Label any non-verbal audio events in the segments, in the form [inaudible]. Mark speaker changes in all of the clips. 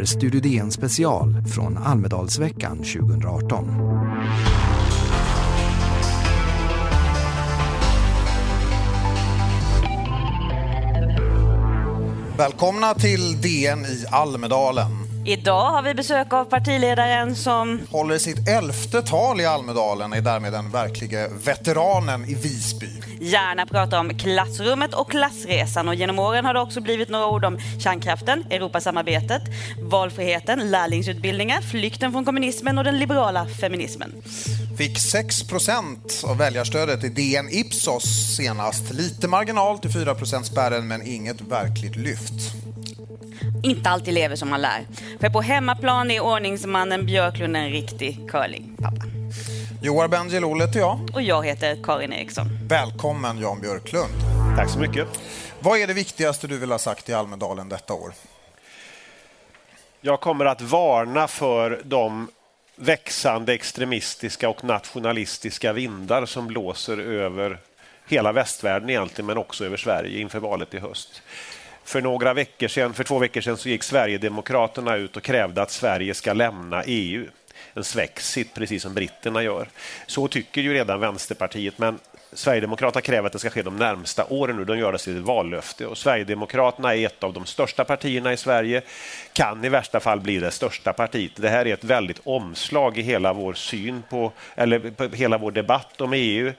Speaker 1: är Studio DN special från Almedalsveckan 2018.
Speaker 2: Välkomna till DN i Almedalen.
Speaker 3: Idag har vi besök av partiledaren som
Speaker 2: Håller sitt elfte tal i Almedalen är därmed den verklige veteranen i Visby.
Speaker 3: gärna pratar om klassrummet och klassresan och genom åren har det också blivit några ord om kärnkraften, Europasamarbetet, valfriheten, lärlingsutbildningar, flykten från kommunismen och den liberala feminismen.
Speaker 2: Fick 6% av väljarstödet i DN Ipsos senast. Lite marginal till 4 spärren men inget verkligt lyft.
Speaker 3: Inte alltid lever som man lär. För på hemmaplan är ordningsmannen Björklund en riktig curlingpappa.
Speaker 2: Joar Bendjelloul heter jag.
Speaker 3: Och jag heter Karin Eriksson.
Speaker 2: Välkommen Jan Björklund.
Speaker 4: Tack så mycket.
Speaker 2: Vad är det viktigaste du vill ha sagt i Almedalen detta år?
Speaker 4: Jag kommer att varna för de växande extremistiska och nationalistiska vindar som blåser över hela västvärlden egentligen, men också över Sverige inför valet i höst. För några veckor sedan, för två veckor sedan så gick Sverigedemokraterna ut och krävde att Sverige ska lämna EU. En svexit, precis som britterna gör. Så tycker ju redan Vänsterpartiet, men Sverigedemokraterna kräver att det ska ske de närmsta åren nu. De gör det till ett vallöfte. Och Sverigedemokraterna är ett av de största partierna i Sverige, kan i värsta fall bli det största partiet. Det här är ett väldigt omslag i hela vår syn på, eller på hela vår debatt om EU.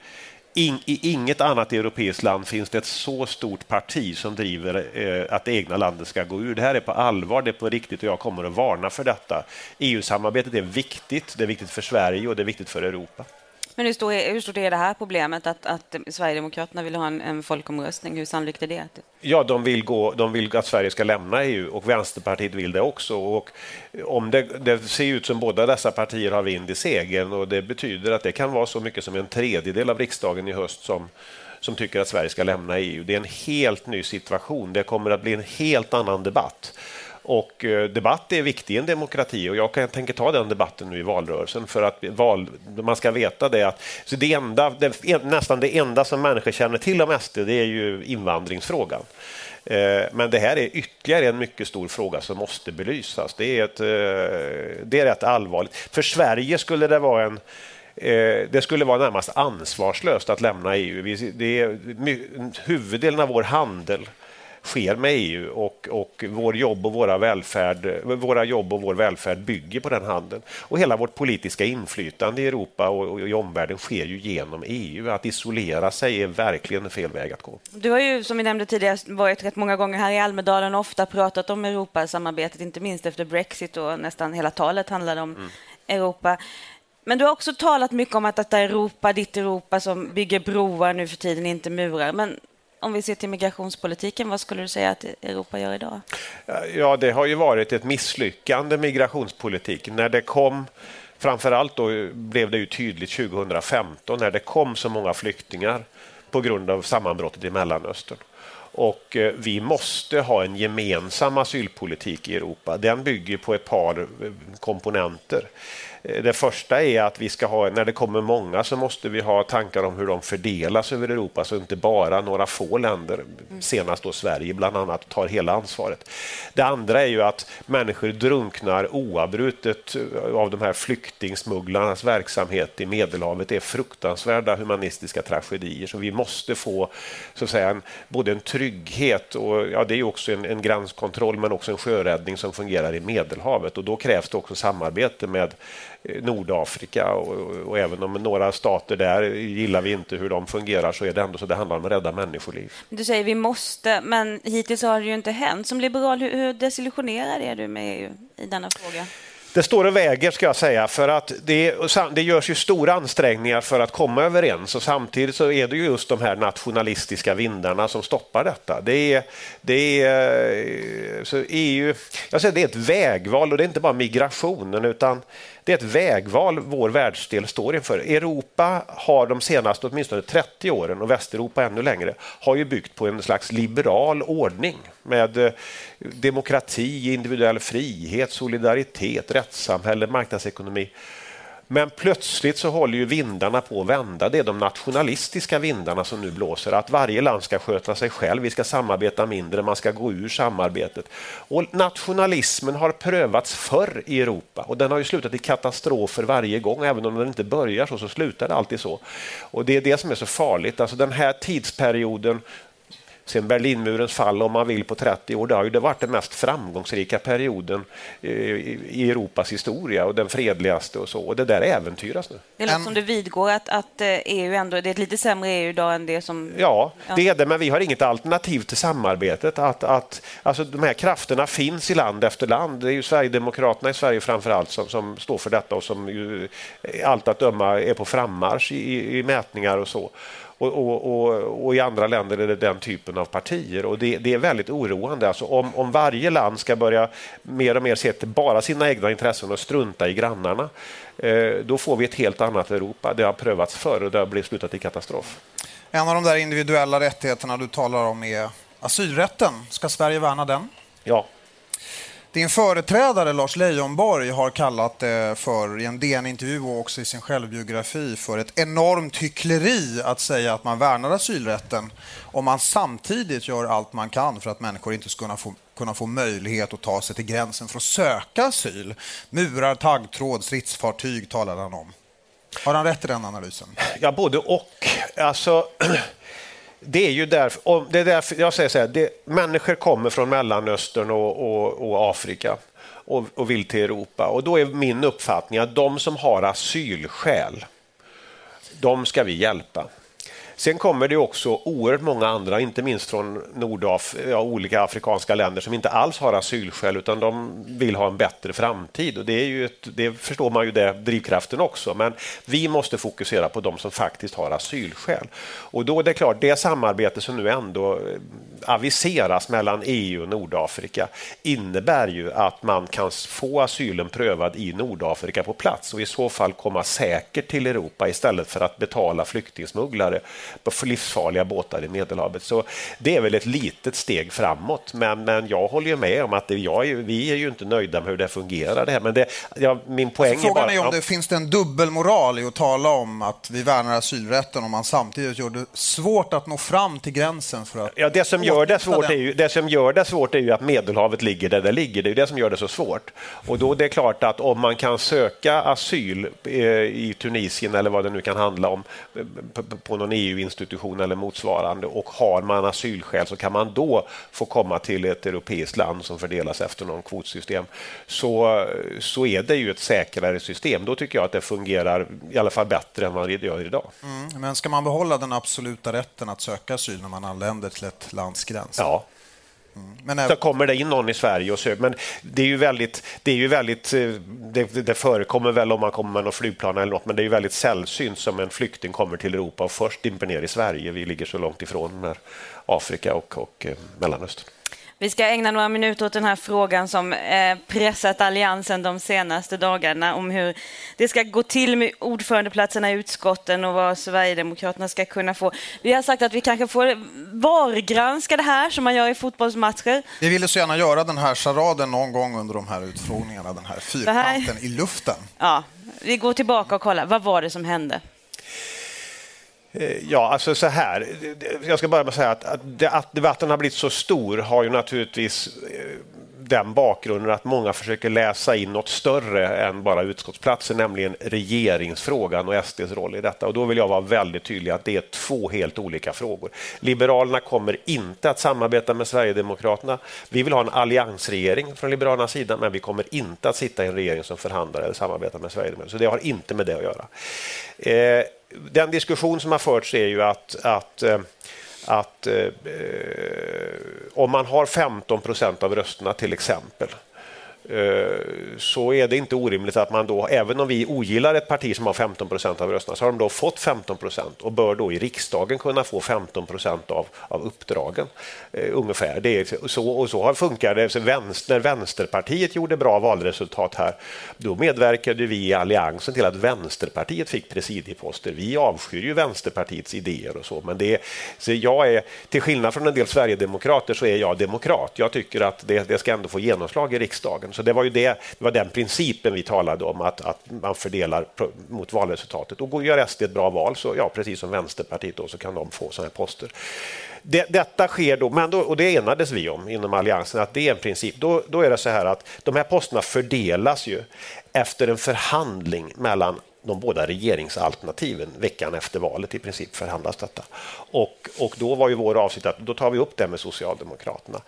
Speaker 4: In, I inget annat europeiskt land finns det ett så stort parti som driver eh, att det egna landet ska gå ur. Det här är på allvar, det är på riktigt och jag kommer att varna för detta. EU-samarbetet är viktigt, det är viktigt för Sverige och det är viktigt för Europa.
Speaker 3: Men hur, stor är, hur stort är det här problemet att, att Sverigedemokraterna vill ha en, en folkomröstning? Hur sannolikt är det?
Speaker 4: Ja, de vill, gå, de vill att Sverige ska lämna EU och Vänsterpartiet vill det också. Och om det, det ser ut som båda dessa partier har vind i segern och det betyder att det kan vara så mycket som en tredjedel av riksdagen i höst som, som tycker att Sverige ska lämna EU. Det är en helt ny situation. Det kommer att bli en helt annan debatt. Och eh, debatt är viktig i en demokrati och jag kan, tänker ta den debatten nu i valrörelsen för att val, man ska veta det att så det enda, det, nästan det enda som människor känner till om SD det är ju invandringsfrågan. Eh, men det här är ytterligare en mycket stor fråga som måste belysas. Det är, ett, eh, det är rätt allvarligt. För Sverige skulle det vara en det skulle vara närmast ansvarslöst att lämna EU. Det är, huvuddelen av vår handel sker med EU och, och vår jobb och våra, välfärd, våra jobb och vår välfärd bygger på den handeln. Och hela vårt politiska inflytande i Europa och, och i omvärlden sker ju genom EU. Att isolera sig är verkligen fel väg att gå.
Speaker 3: Du har ju, som vi nämnde tidigare, varit rätt många gånger här i Almedalen och ofta pratat om Europasamarbetet, inte minst efter Brexit och nästan hela talet handlade om mm. Europa. Men du har också talat mycket om att detta Europa, ditt Europa som bygger broar nu för tiden, inte murar. Men om vi ser till migrationspolitiken, vad skulle du säga att Europa gör idag?
Speaker 4: Ja, det har ju varit ett misslyckande migrationspolitik. När det kom Framförallt då blev det ju tydligt 2015 när det kom så många flyktingar på grund av sammanbrottet i Mellanöstern. Och eh, vi måste ha en gemensam asylpolitik i Europa. Den bygger på ett par eh, komponenter. Eh, det första är att vi ska ha, när det kommer många så måste vi ha tankar om hur de fördelas över Europa så inte bara några få länder, senast då Sverige bland annat, tar hela ansvaret. Det andra är ju att människor drunknar oavbrutet av de här flyktingsmugglarnas verksamhet i Medelhavet. Det är fruktansvärda humanistiska tragedier så vi måste få så att säga, en, både en trygghet och ja, det är också en, en gränskontroll men också en sjöräddning som fungerar i Medelhavet och då krävs det också samarbete med Eh, Nordafrika och, och, även om några stater där gillar vi inte hur de fungerar så är det ändå så det handlar om att rädda människoliv.
Speaker 3: Du säger vi måste, men hittills har det ju inte hänt. Som liberal, hur, hur desillusionerad är du med EU i denna fråga?
Speaker 4: Det står och väger ska jag säga för att det, det görs ju stora ansträngningar för att komma överens och samtidigt så är det just de här nationalistiska vindarna som stoppar detta. Det är, det är, så EU, jag säger det är ett vägval och det är inte bara migrationen utan det är ett vägval vår världsdel står inför. Europa har de senaste åtminstone 30 åren och Västeuropa ännu längre har ju byggt på en slags liberal ordning med eh, demokrati, individuell frihet, solidaritet, rättssamhälle, marknadsekonomi. Men plötsligt så håller ju vindarna på att vända. Det är de nationalistiska vindarna som nu blåser. Att varje land ska sköta sig själv, vi ska samarbeta mindre, man ska gå ur samarbetet. Och nationalismen har prövats förr i Europa och den har ju slutat i katastrofer varje gång. Även om den inte börjar så, så slutar det alltid så. Och det är det som är så farligt. Alltså den här tidsperioden sen Berlinmurens fall, om man vill, på 30 år. Det har ju det varit den mest framgångsrika perioden eh, i Europas historia och den fredligaste och så. Och det där äventyras nu.
Speaker 3: Det låter som du vidgår att, att EU eh, ändå det är ett lite sämre EU idag än det som...
Speaker 4: Ja, det är det, men vi har inget alternativ till samarbetet. Att, att, alltså, de här krafterna finns i land efter land. Det är ju Sverigedemokraterna i Sverige framför allt som, som står för detta och som ju, allt att döma är på frammarsch i, i mätningar och så. Och, och, och, och, i andra länder är det den typen av partier. Och det, det, är väldigt oroande. Alltså om, om varje land ska börja mer och mer se till bara sina egna intressen och strunta i grannarna, eh, då får vi ett helt annat Europa. Det har prövats förr och det har blivit slutat i katastrof.
Speaker 2: En av de där individuella rättigheterna du talar om är asylrätten. Ska Sverige värna den?
Speaker 4: Ja.
Speaker 2: Din företrädare Lars Leijonborg har kallat det för, i en DN-intervju och också i sin självbiografi, för ett enormt hyckleri att säga att man värnar asylrätten om man samtidigt gör allt man kan för att människor inte ska kunna få, kunna få möjlighet att ta sig till gränsen för att söka asyl. Murar, taggtråd, stridsfartyg talade han om. Har han rätt i den analysen?
Speaker 4: Ja, både och. Alltså... [clears throat] det är ju därför, det är därför jag säger så här, det, människor kommer från Mellanöstern och, och, och Afrika och, och, vill till Europa. Och då är min uppfattning att de som har asylskäl, de ska vi hjälpa. Sen kommer det också oerhört många andra, inte minst från Nordaf ja, olika afrikanska länder som inte alls har asylskäl utan de vill ha en bättre framtid. Och det, är ju ett, det förstår man ju det, drivkraften också. Men vi måste fokusera på de som faktiskt har asylskäl. Och då är det klart, det samarbete som nu ändå eh, aviseras mellan EU och Nordafrika innebär ju att man kan få asylen prövad i Nordafrika på plats och i så fall komma säkert till Europa istället för att betala flyktingsmugglare livsfarliga båtar i Medelhavet. Så det är väl ett litet steg framåt. Men, men jag håller ju med om att det, jag vi är ju inte nöjda med hur det fungerar. Det här. Men det, ja, min poäng
Speaker 2: alltså, frågan
Speaker 4: är, bara,
Speaker 2: är om det finns det en dubbelmoral i att tala om att vi värnar asylrätten om man samtidigt gör det svårt att nå fram till gränsen för att
Speaker 4: ja, det som gör det svårt är ju, Det som gör det svårt är ju att Medelhavet ligger där det ligger. Det är det som gör det så svårt. Och då är det klart att om man kan söka asyl eh, i Tunisien eller vad det nu kan handla om eh, på någon EU institution eller motsvarande och har man asylskäl så kan man då få komma till ett europeiskt land som fördelas efter någon kvotsystem. Så, så är det ju ett säkrare system. Då tycker jag att det fungerar i alla fall bättre än vad det gör idag.
Speaker 2: Mm, men ska man behålla den absoluta rätten att söka asyl när man anländer till ett lands gräns?
Speaker 4: Ja. Mm. Men. Så kommer det in någon i Sverige och söker. Men det är ju väldigt, det är ju väldigt, eh, det, det, förekommer väl om man kommer med något flygplan eller något, men det är ju väldigt sällsynt som en flykting kommer till Europa och först dimper ner i Sverige. Vi ligger så långt ifrån Afrika och, och eh, Mellanöstern.
Speaker 3: Vi ska ägna några minuter åt den här frågan som eh, pressat Alliansen de senaste dagarna om hur det ska gå till med ordförandeplatserna i utskotten och vad Sverigedemokraterna ska kunna få. Vi har sagt att vi kanske får vargranska det här som man gör i fotbollsmatcher.
Speaker 2: Vi ville så gärna göra den här charaden någon gång under de här utfrågningarna, den här fyrkanten här... i luften.
Speaker 3: Ja, vi går tillbaka och kollar. Vad var det som hände?
Speaker 4: Eh, ja, alltså så här. Jag ska börja med att säga att, att debatten har blivit så stor har ju naturligtvis eh, den bakgrunden att många försöker läsa in något större än bara utskottsplatser, nämligen regeringsfrågan och SDs roll i detta. Och då vill jag vara väldigt tydlig att det är två helt olika frågor. Liberalerna kommer inte att samarbeta med Sverigedemokraterna. Vi vill ha en alliansregering från Liberalernas sida, men vi kommer inte att sitta i en regering som förhandlar eller samarbetar med Sverigedemokraterna. Så det har inte med det att göra. Eh, den diskussion som har förts är ju att, att eh, att eh, eh, om man har 15 procent av rösterna till exempel Eh, så är det inte orimligt att man då, även om vi ogillar ett parti som har 15 procent av rösterna, så har de då fått 15 procent och bör då i riksdagen kunna få 15 procent av, av uppdragen. Eh, ungefär. Det är så, och så har funkar det. Så vänster, när Vänsterpartiet gjorde bra valresultat här, då medverkade vi i Alliansen till att Vänsterpartiet fick presidieposter. Vi avskyr ju Vänsterpartiets idéer och så, men det så jag är, till skillnad från en del sverigedemokrater så är jag demokrat. Jag tycker att det, det ska ändå få genomslag i riksdagen. Så det var ju det, det var den principen vi talade om, att, att man fördelar mot valresultatet. Och gör SD ett bra val, så ja, precis som Vänsterpartiet, då, så kan de få sådana här poster. Det, detta sker då, men då, och det enades vi om inom Alliansen, att det är en princip. Då, då är det så här att de här posterna fördelas ju efter en förhandling mellan de båda regeringsalternativen veckan efter valet i princip förhandlas detta. Och, och då var ju vår avsikt att då tar vi upp det med Socialdemokraterna.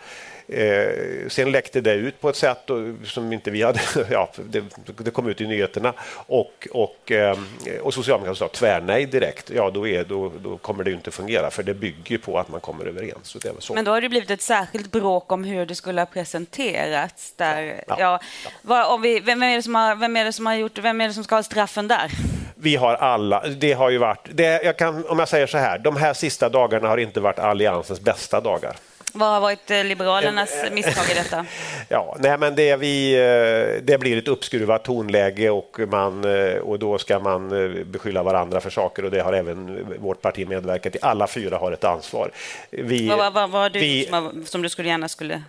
Speaker 4: Eh, sen läckte det ut på ett sätt som inte vi hade... [laughs] Ja, det, det, kom ut i nyheterna och, och, eh, och Socialdemokraterna sa tvärnej direkt. Ja, då, är, då, då kommer det inte fungera för det bygger på att man kommer överens.
Speaker 3: Men då har det blivit ett särskilt bråk om hur det skulle ha presenterats. Där, ja, ja. Vad, om vi, vem, är det som har, vem är det som har gjort Vem är det som ska ha straffen där?
Speaker 4: Vi har alla, det har ju varit, det, jag kan, om jag säger så här, de här sista dagarna har inte varit Alliansens bästa dagar.
Speaker 3: Vad har varit eh, Liberalernas eh, misstag i detta? [laughs]
Speaker 4: Ja, nej, men det, vi, eh, det blir ett uppskruvat tonläge och, man, och då ska man beskylla varandra för saker och det har även vårt parti medverkat i. Alla fyra har ett ansvar.
Speaker 3: Vi, vad, var det vi, som, som, du skulle gärna skulle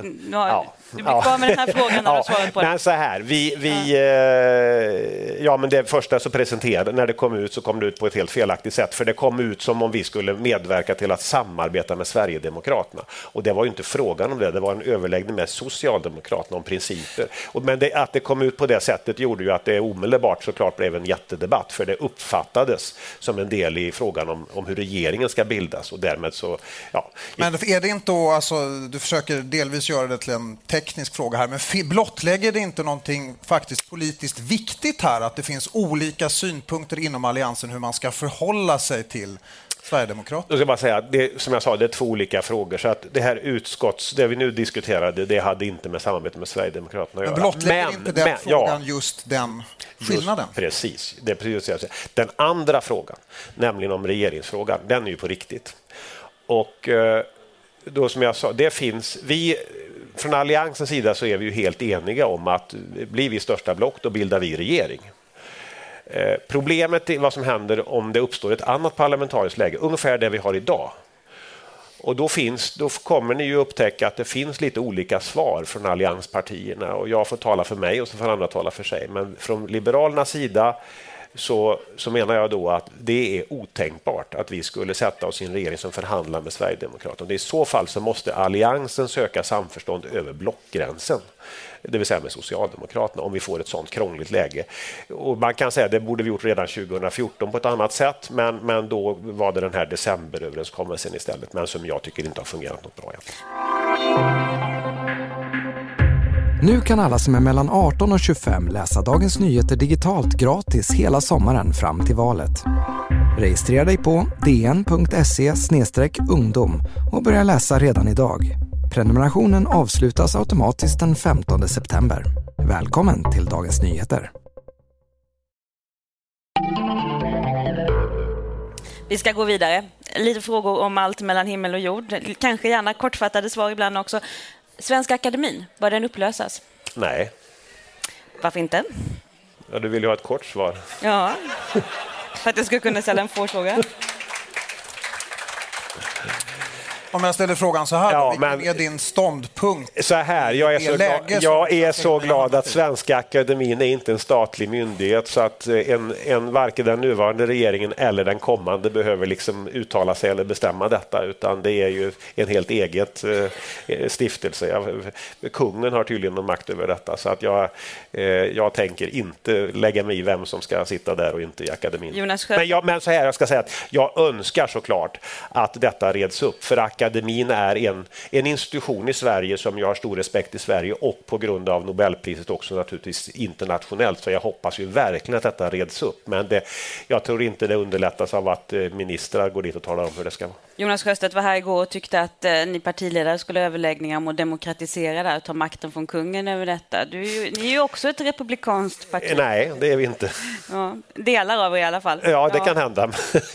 Speaker 3: nu har, ja. Du blir kvar med den här frågan när ja. svarat på
Speaker 4: men så här, vi, vi, ja. Eh, ja. men det första så presenterade, när det kom ut så kom det ut på ett helt felaktigt sätt, för det kom ut som om vi skulle medverka till att samarbeta med Sverigedemokraterna. Och det var ju inte frågan om det, det var en överläggning med Socialdemokraterna om principer. Och, men det, att det kom ut på det sättet gjorde ju att det omedelbart såklart blev en jättedebatt, för det uppfattades som en del i frågan om, om hur regeringen ska bildas och därmed så, ja.
Speaker 2: Men är det inte då, alltså, du försöker delvis göra det till en teknisk fråga här, men blottlägger det inte någonting faktiskt politiskt viktigt här, att det finns olika synpunkter inom Alliansen hur man ska förhålla sig till Sverigedemokraterna?
Speaker 4: Jag ska bara säga, det, som jag sa, det är två olika frågor. Så att det här utskotts, det vi nu diskuterade, det hade inte med samarbete med Sverigedemokraterna att
Speaker 2: göra. Men blottlägger men, inte den men, frågan ja, just den skillnaden?
Speaker 4: Just, precis, det är precis Den andra frågan, nämligen om regeringsfrågan, den är ju på riktigt. Och eh, då som jag sa, det finns, vi från Alliansens sida så är vi ju helt eniga om att blir vi största block, då bildar vi regering. Eh, problemet är vad som händer om det uppstår ett annat parlamentariskt läge, ungefär det vi har idag. Och då, finns, då kommer ni ju upptäcka att det finns lite olika svar från allianspartierna och jag får tala för mig och så får andra tala för sig. Men från Liberalernas sida så, så menar jag då att det är otänkbart att vi skulle sätta oss i en regering som förhandlar med Sverigedemokraterna. I så fall så måste Alliansen söka samförstånd över blockgränsen det vill säga med Socialdemokraterna, om vi får ett sånt krångligt läge. Och man kan säga att det borde vi gjort redan 2014 på ett annat sätt, men, men då var det den här decemberöverenskommelsen istället, men som jag tycker inte har fungerat något bra.
Speaker 1: Nu kan alla som är mellan 18 och 25 läsa Dagens Nyheter digitalt gratis hela sommaren fram till valet. Registrera dig på dn.se ungdom och börja läsa redan idag. Prenumerationen avslutas automatiskt den 15 september. Välkommen till Dagens Nyheter.
Speaker 3: Vi ska gå vidare. Lite frågor om allt mellan himmel och jord. Kanske gärna kortfattade svar ibland också. Svenska Akademin, bör den upplösas?
Speaker 4: Nej.
Speaker 3: Varför inte?
Speaker 4: Ja, du vill ju ha ett kort svar.
Speaker 3: Ja, för att jag ska kunna ställa en fråga.
Speaker 2: Om jag ställer frågan så här, ja, vilken är din ståndpunkt?
Speaker 4: Så här, jag är så, glad, jag är så glad att Svenska Akademin är inte en statlig myndighet så att eh, en, en, varken den nuvarande regeringen eller den kommande behöver liksom uttala sig eller bestämma detta utan det är ju en helt eget eh, stiftelse. Jag, kungen har tydligen någon makt över detta så att jag, eh, jag tänker inte lägga mig i vem som ska sitta där och inte i akademin.
Speaker 3: Jonas
Speaker 4: men, jag, men så här, jag ska säga att jag önskar såklart att detta reds upp för akademin är en, en institution i Sverige som jag har stor respekt i Sverige och på grund av Nobelpriset också naturligtvis internationellt. Så jag hoppas ju verkligen att detta reds upp. Men det, jag tror inte det underlättas av att eh, ministrar går dit och talar om hur det ska vara.
Speaker 3: Jonas Sjöstedt var här igår och tyckte att eh, ni partiledare skulle överläggningar om att demokratisera det och ta makten från kungen över detta. Du ni är ju också ett republikanskt parti.
Speaker 4: Nej, det är vi inte.
Speaker 3: Ja, delar av er i alla fall.
Speaker 4: Ja, det ja. kan hända.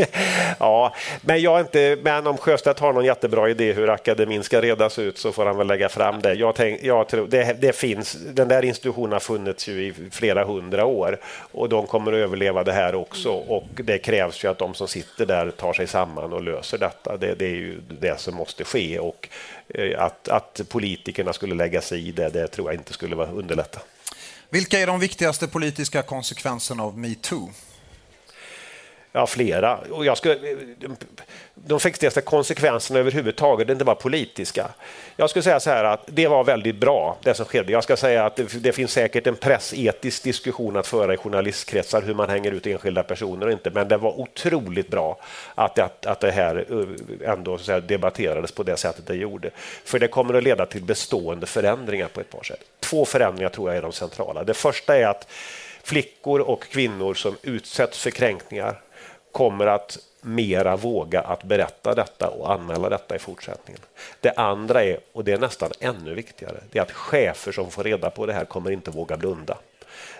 Speaker 4: [laughs] ja, men, jag inte, men om Sjöstedt har någon jättebra idé hur akademin ska redas ut så får han väl lägga fram det. Jag, tänk, jag tror, det, det finns, den där institutionen har funnits ju i flera hundra år och de kommer att överleva det här också och det krävs ju att de som sitter där tar sig samman och löser detta. Det, det är ju det som måste ske och eh, att, att politikerna skulle lägga sig i det, det tror jag inte skulle vara underlätta.
Speaker 2: Vilka är de viktigaste politiska konsekvenserna av metoo?
Speaker 4: Ja, flera. Och jag skulle, de viktigaste konsekvenserna överhuvudtaget, inte bara politiska. Jag skulle säga så här att det var väldigt bra, det som skedde. Jag ska säga att det, det finns säkert en pressetisk diskussion att föra i journalistkretsar hur man hänger ut enskilda personer och inte, men det var otroligt bra att, att, att det här eh, ändå så debatterades på det sättet det gjorde. För det kommer att leda till bestående förändringar på ett par sätt. Två förändringar tror jag är de centrala. Det första är att flickor och kvinnor som utsätts för kränkningar kommer att mera våga att berätta detta och anmäla detta i fortsättningen. Det andra är, och det är nästan ännu viktigare, det är att chefer som får reda på det här kommer inte våga blunda.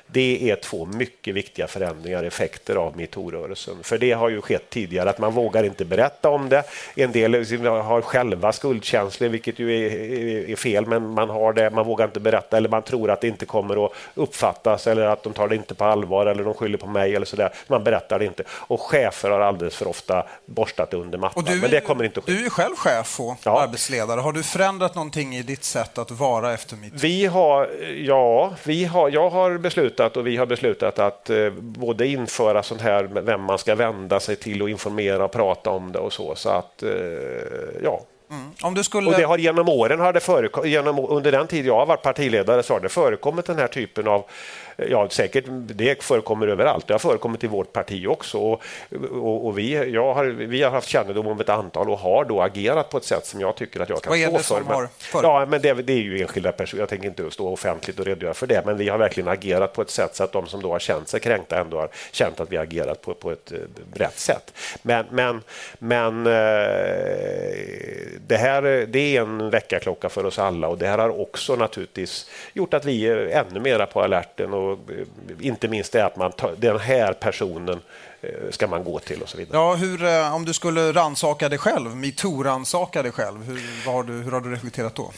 Speaker 4: Det är två mycket viktiga förändringar, effekter av metoo-rörelsen. För det har ju skett tidigare att man vågar inte berätta om det. En del har själva skuldkänslor, vilket ju är, är, fel, men man har det. Man vågar inte berätta eller man tror att det inte kommer att uppfattas eller att de tar det inte på allvar eller de skyller på mig eller så där. Man berättar det inte. Och chefer har alldeles för ofta borstat under mattan.
Speaker 2: Du,
Speaker 4: men det kommer inte att ske.
Speaker 2: Du är själv chef och ja. arbetsledare. Har du förändrat någonting i ditt sätt att vara efter metoo?
Speaker 4: Vi har, ja, vi har, jag har beslutat beslutat och vi har beslutat att eh, både införa sånt här vem man ska vända sig till och informera och prata om det och så. Så att, eh, ja. Mm. Om du skulle... Och det har genom åren, har det genom, under den tid jag har varit partiledare, så har det förekommit den här typen av ja, säkert, det förekommer överallt. Det har förekommit i vårt parti också. Och, och, och vi, jag har, vi har haft kännedom om ett antal och har då agerat på ett sätt som jag tycker att jag kan
Speaker 2: stå
Speaker 4: för.
Speaker 2: Men,
Speaker 4: för? Ja, men det, det, är ju enskilda personer. Jag tänker inte stå offentligt och redogöra för det, men vi har verkligen agerat på ett sätt så att de som då har känt sig kränkta ändå har känt att vi har agerat på, på ett eh, rätt sätt. Men, men, men eh, det här det är en väckarklocka för oss alla och det här har också naturligtvis gjort att vi är ännu mera på alerten och och inte minst det att man tar, den här personen eh, ska man gå till och så vidare.
Speaker 2: Ja, hur, eh, om du skulle ransaka dig själv, metoo-ransaka dig själv, hur, har du, hur har du reflekterat då?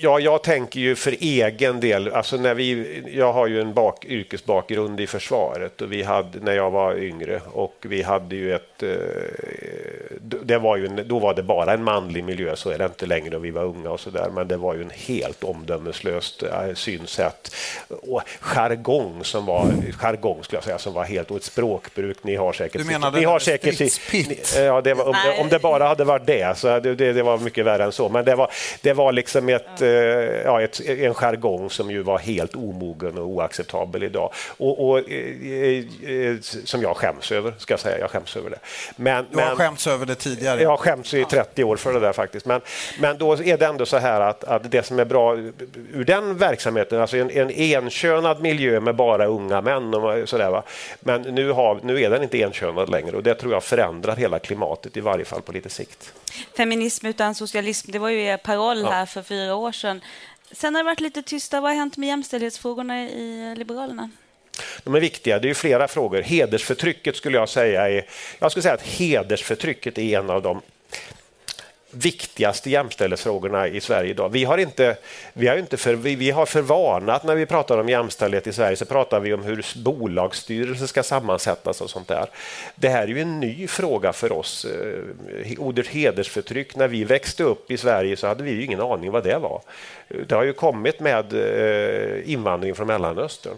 Speaker 4: Ja, jag tänker ju för egen del. Alltså när vi, jag har ju en bak, yrkesbakgrund i försvaret och vi hade, när jag var yngre och vi hade ju ett... Eh, det var ju, då var det bara en manlig miljö, så är det inte längre och vi var unga och så där. Men det var ju en helt omdömeslöst eh, synsätt och jargong som var, jargong skulle jag säga, som var helt, och ett språkbruk. Ni har säkert...
Speaker 2: Du menar
Speaker 4: ni
Speaker 2: har säkert
Speaker 4: ja, det var, om, det, om det bara hade varit det, så det, det, det var mycket värre än så. Men det var, det var liksom ett ja, ett, en jargong som ju var helt omogen och oacceptabel idag. Och, och eh, eh, som jag skäms över, ska jag säga. Jag skäms över det.
Speaker 2: Men, du har men, skämts över det tidigare?
Speaker 4: Jag har skämts i 30 år för det där faktiskt. Men, men då är det ändå så här att, att det som är bra ur den verksamheten, alltså en, en enkönad miljö med bara unga män och sådär. Va? Men nu, har, nu är den inte enkönad längre och det tror jag förändrar hela klimatet i varje fall på lite sikt.
Speaker 3: Feminism utan socialism, det var ju er paroll här för fyra år sedan. Sen har det varit lite tysta. Vad har hänt med jämställdhetsfrågorna i Liberalerna?
Speaker 4: De är viktiga. Det är flera frågor. Hedersförtrycket skulle jag säga är... Jag skulle säga att hedersförtrycket är en av de viktigaste jämställdhetsfrågorna i Sverige idag. Vi har, inte, vi har, inte för, vi, vi har för vana att när vi pratar om jämställdhet i Sverige så pratar vi om hur bolagsstyrelser ska sammansättas och sånt där. Det här är ju en ny fråga för oss. Eh, ordet hedersförtryck, när vi växte upp i Sverige så hade vi ju ingen aning vad det var. Det har ju kommit med eh, invandring från Mellanöstern.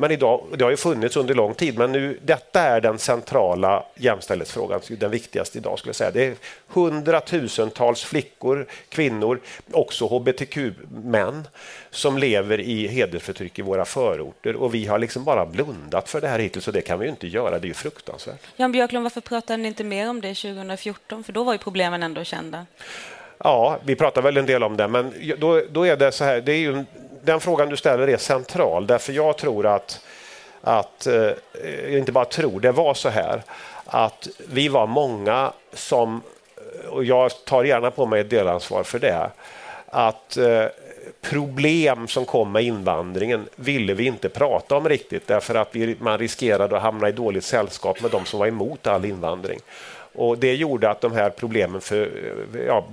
Speaker 4: Men idag, det har ju funnits under lång tid, men nu, detta är den centrala jämställdhetsfrågan, den viktigaste idag skulle jag säga. Det är hundratusentals flickor, kvinnor, också hbtq-män som lever i hedersförtryck i våra förorter och vi har liksom bara blundat för det här hittills och det kan vi ju inte göra. Det är ju fruktansvärt.
Speaker 3: Jan Björklund, varför pratade ni inte mer om det 2014? För då var ju problemen ändå kända.
Speaker 4: Ja, vi pratar väl en del om det, men då, då är det så här. Det är ju den frågan du ställer är central därför jag tror att, att eh, inte bara tror, det var så här att vi var många som, och jag tar gärna på mig ett delansvar för det, att eh, problem som kom med invandringen ville vi inte prata om riktigt därför att vi, man riskerade att hamna i dåligt sällskap med de som var emot all invandring. Och Det gjorde att de här problemen för, ja,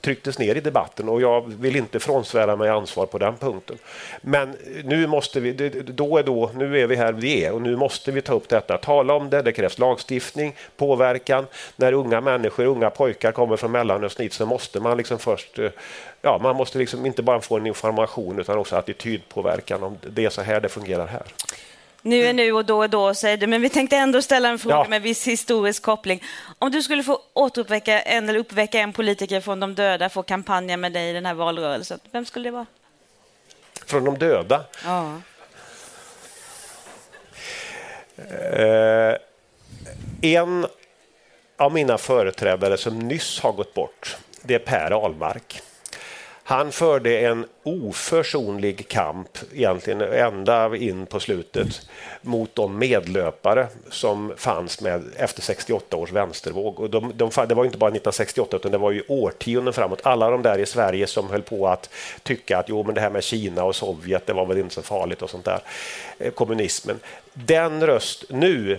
Speaker 4: trycktes ner i debatten och jag vill inte frånsvära mig ansvar på den punkten. Men nu måste vi, då är då, nu är vi här vi är och nu måste vi ta upp detta, tala om det, det krävs lagstiftning, påverkan. När unga människor, unga pojkar kommer från Mellanöstern så måste man liksom först eh, ja, man måste liksom inte bara få en information utan också attitydpåverkan om det är så här det fungerar här.
Speaker 3: Nu är nu och då är då, säger du, men vi tänkte ändå ställa en fråga ja. med viss historisk koppling. Om du skulle få återuppväcka en, eller uppväcka en politiker från de döda, få kampanja med dig i den här valrörelsen, vem skulle det vara?
Speaker 4: Från de döda?
Speaker 3: Ja.
Speaker 4: Eh, en av mina företrädare som nyss har gått bort, det är Per Ahlmark. Han förde en oförsonlig kamp, egentligen ända in på slutet, mot de medlöpare som fanns med efter 68 års vänstervåg. Och de, de, det var inte bara 1968 utan det var ju årtionden framåt. Alla de där i Sverige som höll på att tycka att jo, men det här med Kina och Sovjet, det var väl inte så farligt och sånt där. Eh, kommunismen. Den röst, nu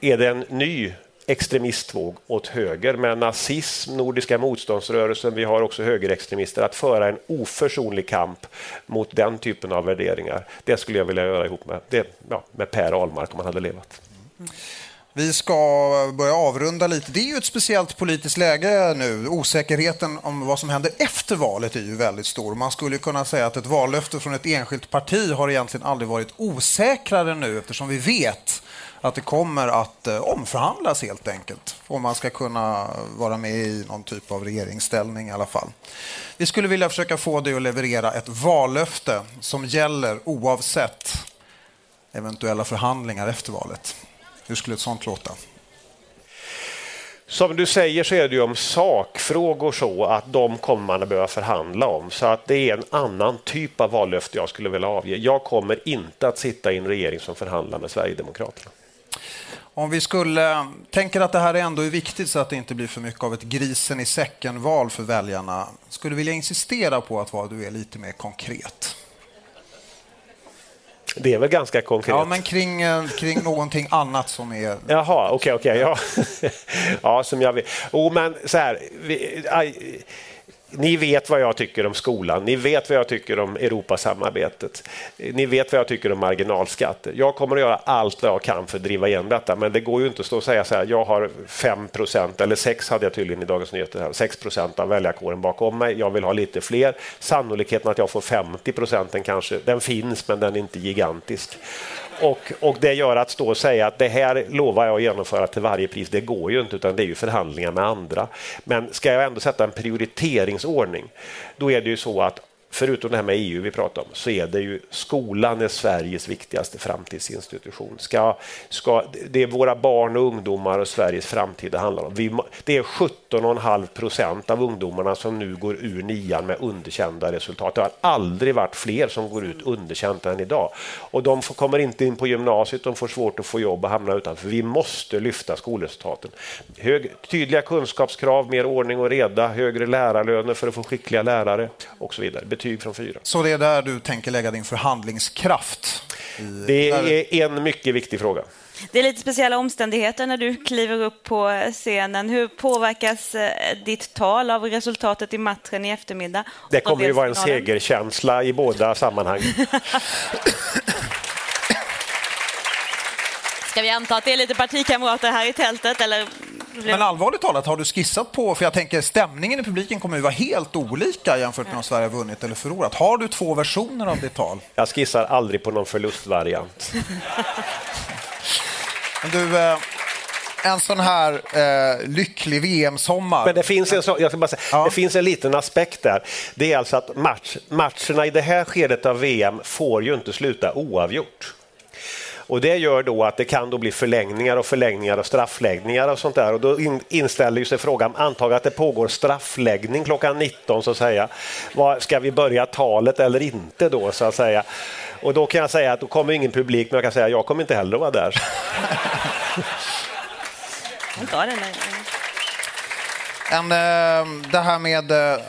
Speaker 4: är det en ny extremistvåg åt höger med nazism, Nordiska motståndsrörelsen, vi har också högerextremister. Att föra en oförsonlig kamp mot den typen av värderingar, det skulle jag vilja göra ihop med, det, ja, med Per Ahlmark om han hade levat.
Speaker 2: Vi ska börja avrunda lite. Det är ju ett speciellt politiskt läge nu. Osäkerheten om vad som händer efter valet är ju väldigt stor. Man skulle kunna säga att ett vallöfte från ett enskilt parti har egentligen aldrig varit osäkrare nu eftersom vi vet att det kommer att eh, omförhandlas helt enkelt om man ska kunna vara med i någon typ av regeringsställning i alla fall. Vi skulle vilja försöka få dig att leverera ett vallöfte som gäller oavsett eventuella förhandlingar efter valet. Hur skulle ett sånt låta?
Speaker 4: Som du säger så är det ju om sakfrågor så att de kommer man att behöva förhandla om. Så att det är en annan typ av vallöfte jag skulle vilja avge. Jag kommer inte att sitta i en regering som förhandlar med Sverigedemokraterna.
Speaker 2: Om vi skulle tänker att det här ändå är viktigt så att det inte blir för mycket av ett grisen i säcken-val för väljarna. Skulle vilja insistera på att du är lite mer konkret.
Speaker 4: Det är väl ganska konkret.
Speaker 2: Ja, men kring, eh, kring någonting annat som är...
Speaker 4: Jaha, okej, okay, okej. Okay, ja. [laughs] ja, som jag vill. Oh, men så här. Vi, aj, ni vet vad jag tycker om skolan, ni vet vad jag tycker om Europasamarbetet, ni vet vad jag tycker om marginalskatter. Jag kommer att göra allt vad jag kan för att driva igen detta, men det går ju inte att stå och säga så här, jag har 5 procent, eller 6 hade jag tydligen i Dagens Nyheter, här, 6 procent av väljarkåren bakom mig, jag vill ha lite fler. Sannolikheten att jag får 50 procenten kanske, den finns, men den är inte gigantisk. Och, och det gör att stå och säga att det här lovar jag att genomföra till varje pris, det går ju inte, utan det är ju förhandlingar med andra. Men ska jag ändå sätta en prioriteringsordning, då är det ju så att förutom det här med EU vi pratar om, så är det ju skolan är Sveriges viktigaste framtidsinstitution. Ska, ska, det är våra barn och ungdomar och Sveriges framtid det handlar om. Vi, det är 17,5 procent av ungdomarna som nu går ur nian med underkända resultat. Det har aldrig varit fler som går ut underkänt än idag. Och de får, kommer inte in på gymnasiet, de får svårt att få jobb och hamna utanför. Vi måste lyfta skolresultaten. Hög, tydliga kunskapskrav, mer ordning och reda, högre lärarlöner för att få skickliga lärare och så vidare betyg från fyra.
Speaker 2: Så det är där du tänker lägga din förhandlingskraft?
Speaker 4: Det är en mycket viktig fråga.
Speaker 3: Det är lite speciella omständigheter när du kliver upp på scenen. Hur påverkas eh, ditt tal av resultatet i matchen i eftermiddag?
Speaker 4: Det kommer ju vara en segerkänsla i båda sammanhang. [laughs]
Speaker 3: Ska vi anta att det är lite partikamrater här i tältet? Eller
Speaker 2: men allvarligt talat, har du skissat på, för jag tänker stämningen i publiken kommer ju vara helt olika jämfört med om Sverige har vunnit eller förlorat. Har du två versioner av ditt tal?
Speaker 4: Jag skissar aldrig på någon förlustvariant. [laughs]
Speaker 2: du, eh, en sån här eh, lycklig VM-sommar.
Speaker 4: Men det finns, en, så, jag ska bara säga, ja. det finns en liten aspekt där. Det är alltså att match, matcherna i det här skedet av VM får ju inte sluta oavgjort. Och Det gör då att det kan då bli förlängningar och förlängningar och straffläggningar och sånt där. Och då inställer sig frågan, antag att det pågår straffläggning klockan 19 så att säga. Ska vi börja talet eller inte då så att säga? Och då kan jag säga att då kommer ingen publik, men jag kan säga att jag kommer inte heller vara där.
Speaker 2: En, eh, det här med eh,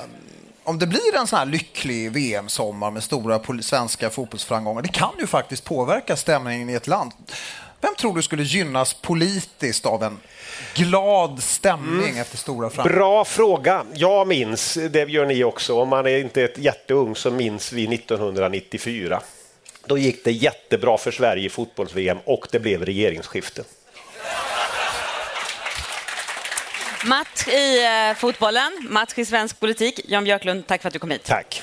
Speaker 2: om det blir en sån här lycklig VM-sommar med stora svenska fotbollsframgångar, det kan ju faktiskt påverka stämningen i ett land. Vem tror du skulle gynnas politiskt av en glad stämning mm. efter stora framgångar?
Speaker 4: Bra fråga. Jag minns, det gör ni också, om man är inte ett jätteung så minns vi 1994. Då gick det jättebra för Sverige i fotbolls-VM och det blev regeringsskifte.
Speaker 3: Match i eh, fotbollen, match i svensk politik. Jan Björklund, tack för att du kom hit.
Speaker 4: Tack.